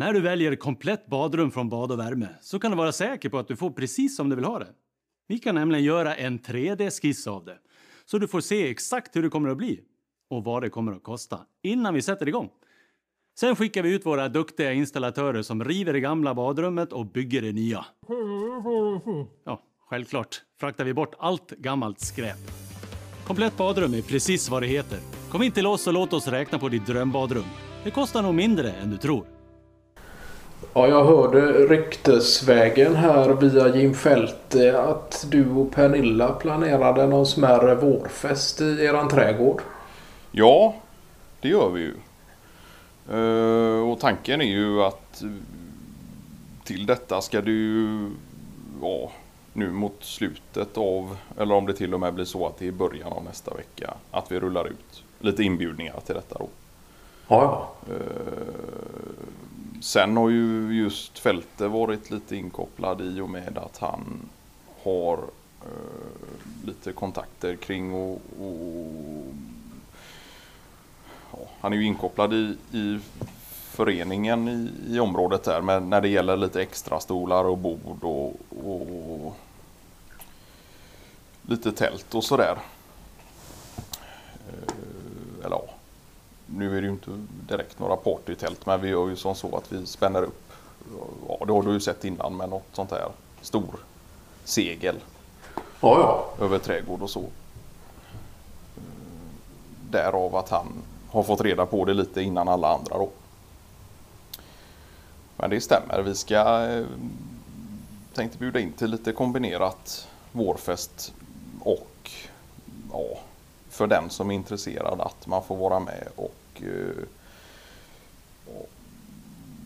När du väljer komplett badrum från Bad och värme så kan du vara säker på att du får precis som du vill ha det. Vi kan nämligen göra en 3D-skiss av det så du får se exakt hur det kommer att bli och vad det kommer att kosta innan vi sätter igång. Sen skickar vi ut våra duktiga installatörer som river det gamla badrummet och bygger det nya. Ja, självklart fraktar vi bort allt gammalt skräp. Komplett badrum är precis vad det heter. Kom in till oss och låt oss räkna på ditt drömbadrum. Det kostar nog mindre än du tror. Ja, jag hörde ryktesvägen här via Jim Fälte att du och Pernilla planerade någon smärre vårfest i eran trädgård. Ja, det gör vi ju. Eh, och tanken är ju att eh, till detta ska ju, ja, nu mot slutet av, eller om det till och med blir så att det är början av nästa vecka, att vi rullar ut lite inbjudningar till detta då. Ja, ja. Sen har ju just Fälte varit lite inkopplad i och med att han har eh, lite kontakter kring och, och ja, han är ju inkopplad i, i föreningen i, i området där men när det gäller lite extra stolar och bord och, och lite tält och sådär. Eh, eller ja, nu är det ju inte direkt några partytält men vi gör ju som så att vi spänner upp. Ja, det har du ju sett innan med något sånt här stor segel Ja, ja. över trädgård och så. Därav att han har fått reda på det lite innan alla andra då. Men det stämmer, vi ska eh, tänkte bjuda in till lite kombinerat vårfest och ja, för den som är intresserad att man får vara med och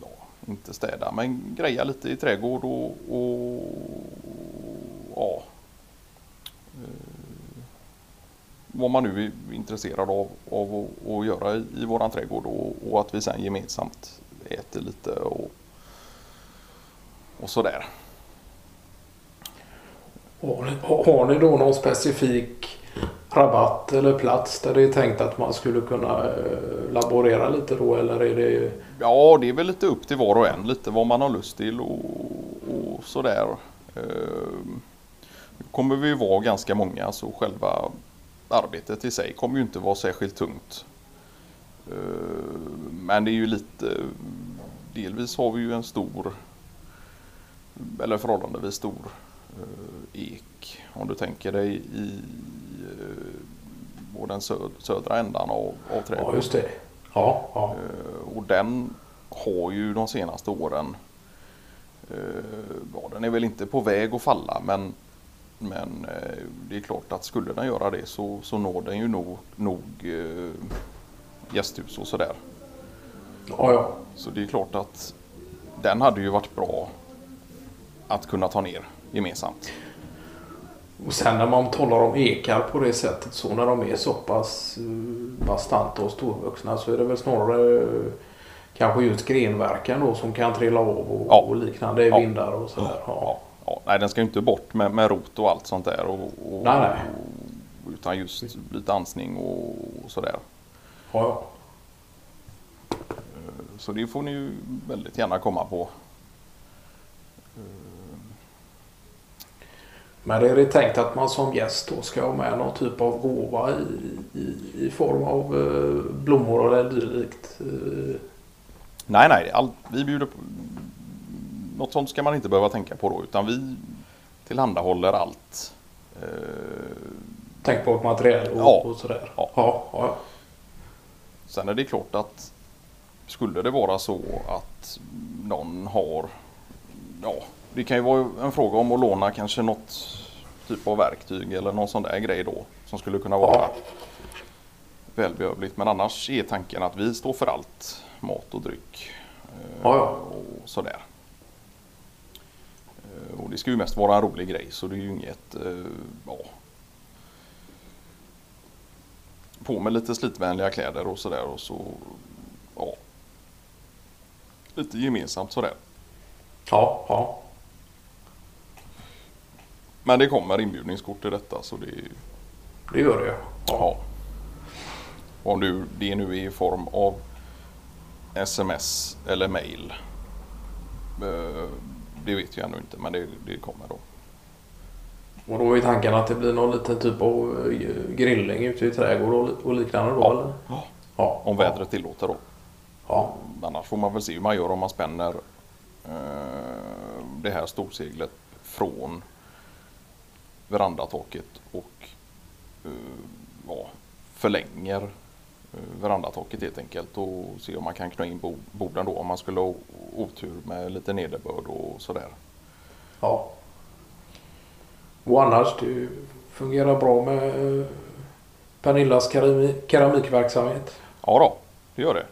ja, inte städa men greja lite i trädgård och, och ja, eh, vad man nu är intresserad av, av att, att göra i, i våran trädgård och, och att vi sen gemensamt äter lite och, och sådär. Har ni, har ni då någon specifik rabatt eller plats där det är tänkt att man skulle kunna eh, laborera lite då eller är det... Ja, det är väl lite upp till var och en, lite vad man har lust till och, och sådär. Ehm, nu kommer vi ju vara ganska många så själva arbetet i sig kommer ju inte vara särskilt tungt. Ehm, men det är ju lite, delvis har vi ju en stor, eller förhållandevis stor eh, ek. Om du tänker dig i på den söd, södra ändan av, av Ja, trädgården. just det. Ja, ja. Eh, Och den har ju de senaste åren, eh, ja, den är väl inte på väg att falla men, men eh, det är klart att skulle den göra det så, så når den ju nog, nog gästhus och sådär. ja, ja. Så det är klart att den hade ju varit bra att kunna ta ner gemensamt. Och sen när man talar om ekar på det sättet så när de är så pass eh, bastanta och storvuxna så är det väl snarare eh, kanske just grenverkan då som kan trilla av och, Ja. och liknande Ja. vindar och sådär. Ja. Ja, nej, den ska ju inte bort med, med rot och allt sånt där. Och, och, Nej, nej. Utan just lite ansning och, och sådär. Ja, ja. Så det får ni ju väldigt gärna komma på. Men är det tänkt att man som gäst då ska ha med någon typ av gåva i, i, i form av eh, blommor eller dylikt? Nej, nej, all, vi bjuder på... Något sånt ska man inte behöva tänka på då, utan vi tillhandahåller allt. Eh, tänk på material och, Ja. och sådär. Ja. Ja, ja. sen är det klart att skulle det vara så att någon har... Ja, det kan ju vara en fråga om att låna kanske något typ av verktyg eller någon sån där grej då som skulle kunna vara välbehövligt. Men annars är tanken att vi står för allt mat och dryck. eh, Ja, ja. Och sådär. Eh, Och det ska ju mest vara en rolig grej så det är ju inget, eh, ja. På med lite slitvänliga kläder och sådär och så, ja. Lite gemensamt sådär. ja, ja. Men det kommer inbjudningskort till detta så det Det gör det. Ja. Och om du, det nu är i form av sms eller mail Eh, det vet jag ännu inte men det, det kommer då. Och då är tanken att det blir någon liten typ av eh, grillning ute i trädgård och, och liknande då Ja. eller? Ja. Ja. Om vädret tillåter då. Ja. Annars får man väl se hur man gör om man spänner eh, det här storseglet från verandataket och eh, ja, förlänger eh, verandataket helt enkelt och se om man kan knö in bo- borden då om man skulle ha otur med lite nederbörd och sådär. ja. Och annars det fungerar bra med eh, Pernillas kerami- keramikverksamhet. Ja då, det gör det.